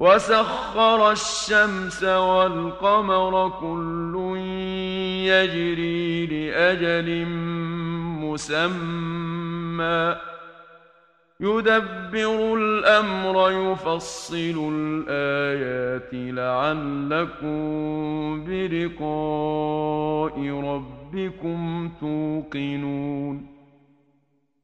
وسخر الشمس والقمر كل يجري لأجل مسمى. يدبر الأمر يفصل الآيات لعلكم بلقاء ربكم توقنون.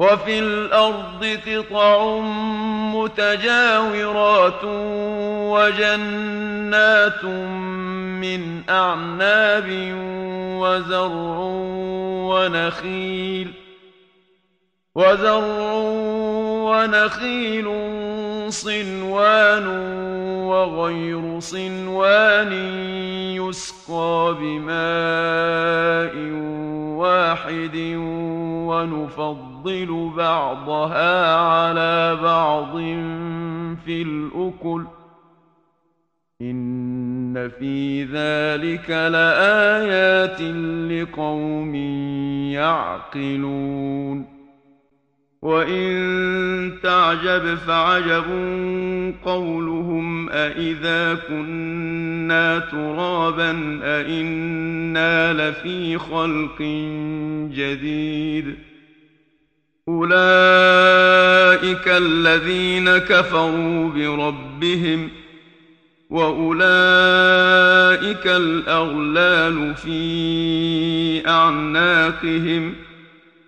وفي الأرض قطع متجاورات وجنات من أعناب وزرع ونخيل وزرع ونخيل صنوان وغير صنوان يسقى بماء واحد ونفضل بعضها على بعض في الأكل. إن في ذلك لآيات لقوم يعقلون. وان تعجب فعجب قولهم أإذا كنا ترابا أإنا لفي خلق جديد أولئك الذين كفروا بربهم وأولئك الأغلال في أعناقهم ۖ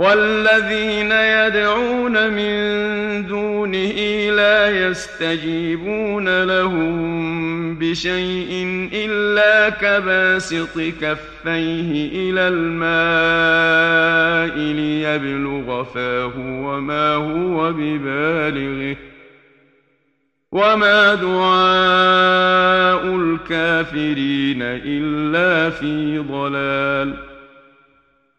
والذين يدعون من دونه لا يستجيبون لهم بشيء إلا كباسط كفيه إلى الماء ليبلغ فاه وما هو ببالغه وما دعاء الكافرين إلا في ضلال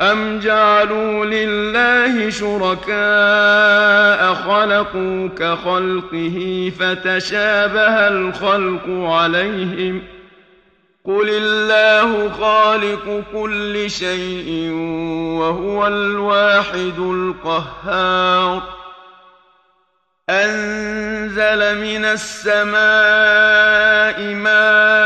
أم جعلوا لله شركاء خلقوا كخلقه فتشابه الخلق عليهم قل الله خالق كل شيء وهو الواحد القهار أنزل من السماء ماء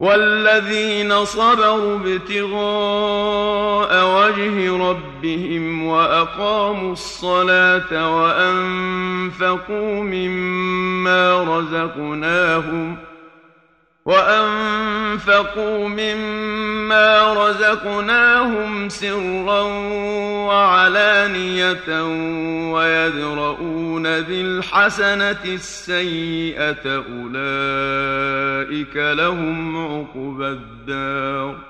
والذين صبروا ابتغاء وجه ربهم وأقاموا الصلاة وأنفقوا مما رزقناهم وأنفقوا مما رزقناهم سرا وعلانية ويدرؤون بالحسنة السيئة أولئك لهم عقبى الدار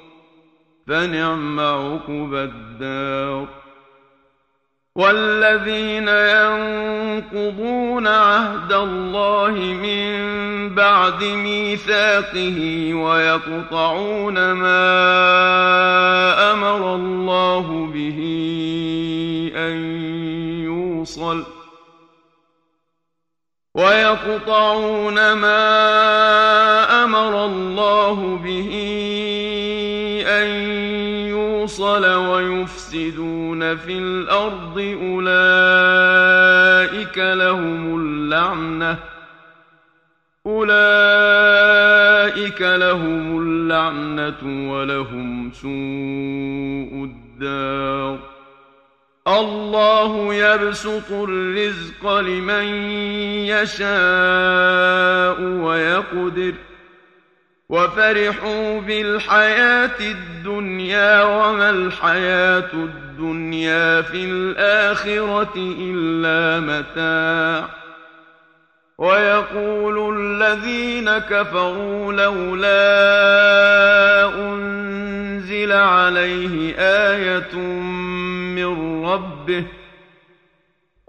فنعم عقبى الدار. والذين ينقضون عهد الله من بعد ميثاقه ويقطعون ما أمر الله به أن يوصل ويقطعون ما أمر الله به يوصل ويفسدون في الأرض أولئك لهم اللعنة. أولئك لهم اللعنة ولهم سوء الدار. الله يبسط الرزق لمن يشاء ويقدر ۖ. وفرحوا بالحياة الدنيا وما الحياة الدنيا في الآخرة إلا متاع. ويقول الذين كفروا لولا أنزل عليه آية من ربه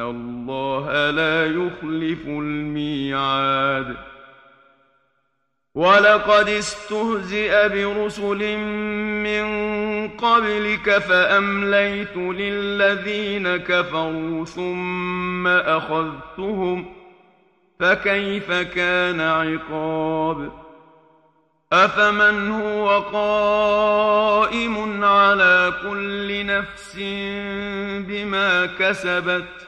الله لا يخلف الميعاد. ولقد استهزئ برسل من قبلك فأمليت للذين كفروا ثم أخذتهم فكيف كان عقاب؟ أفمن هو قائم على كل نفس بما كسبت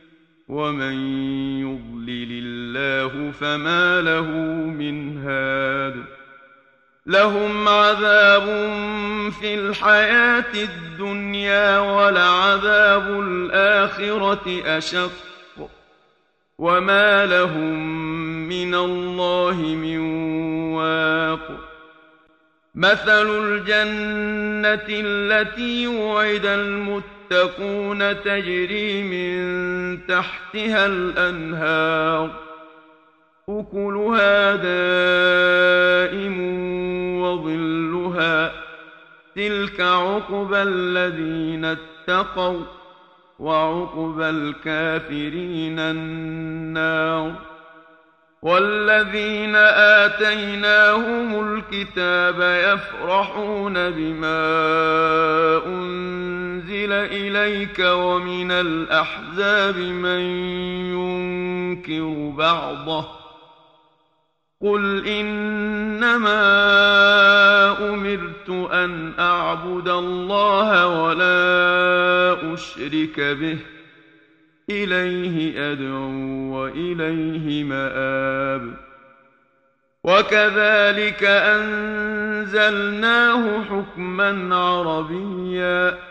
ومن يضلل الله فما له من هاد لهم عذاب في الحياة الدنيا ولعذاب الآخرة أشق وما لهم من الله من واق مثل الجنة التي وعد المتقون تجري من تحتها الأنهار. أكلها دائم وظلها. تلك عقبى الذين اتقوا وعقبى الكافرين النار. والذين آتيناهم الكتاب يفرحون بما أنزل إليك ومن الأحزاب من ينكر بعضه قل إنما أمرت أن أعبد الله ولا أشرك به إليه أدعو وإليه مآب وكذلك أنزلناه حكما عربيا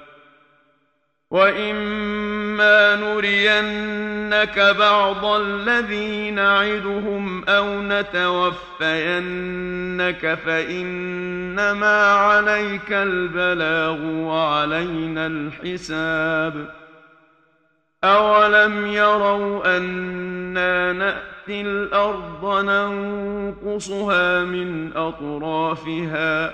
وإما نرينك بعض الذي نعدهم أو نتوفينك فإنما عليك البلاغ وعلينا الحساب أولم يروا أنا نأتي الأرض ننقصها من أطرافها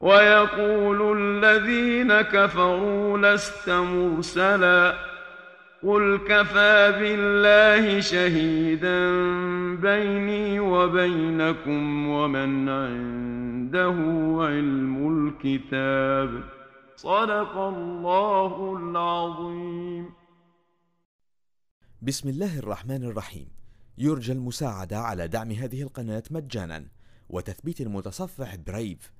ويقول الذين كفروا لست مرسلا قل كفى بالله شهيدا بيني وبينكم ومن عنده علم الكتاب. صدق الله العظيم. بسم الله الرحمن الرحيم. يرجى المساعدة على دعم هذه القناة مجانا وتثبيت المتصفح برايف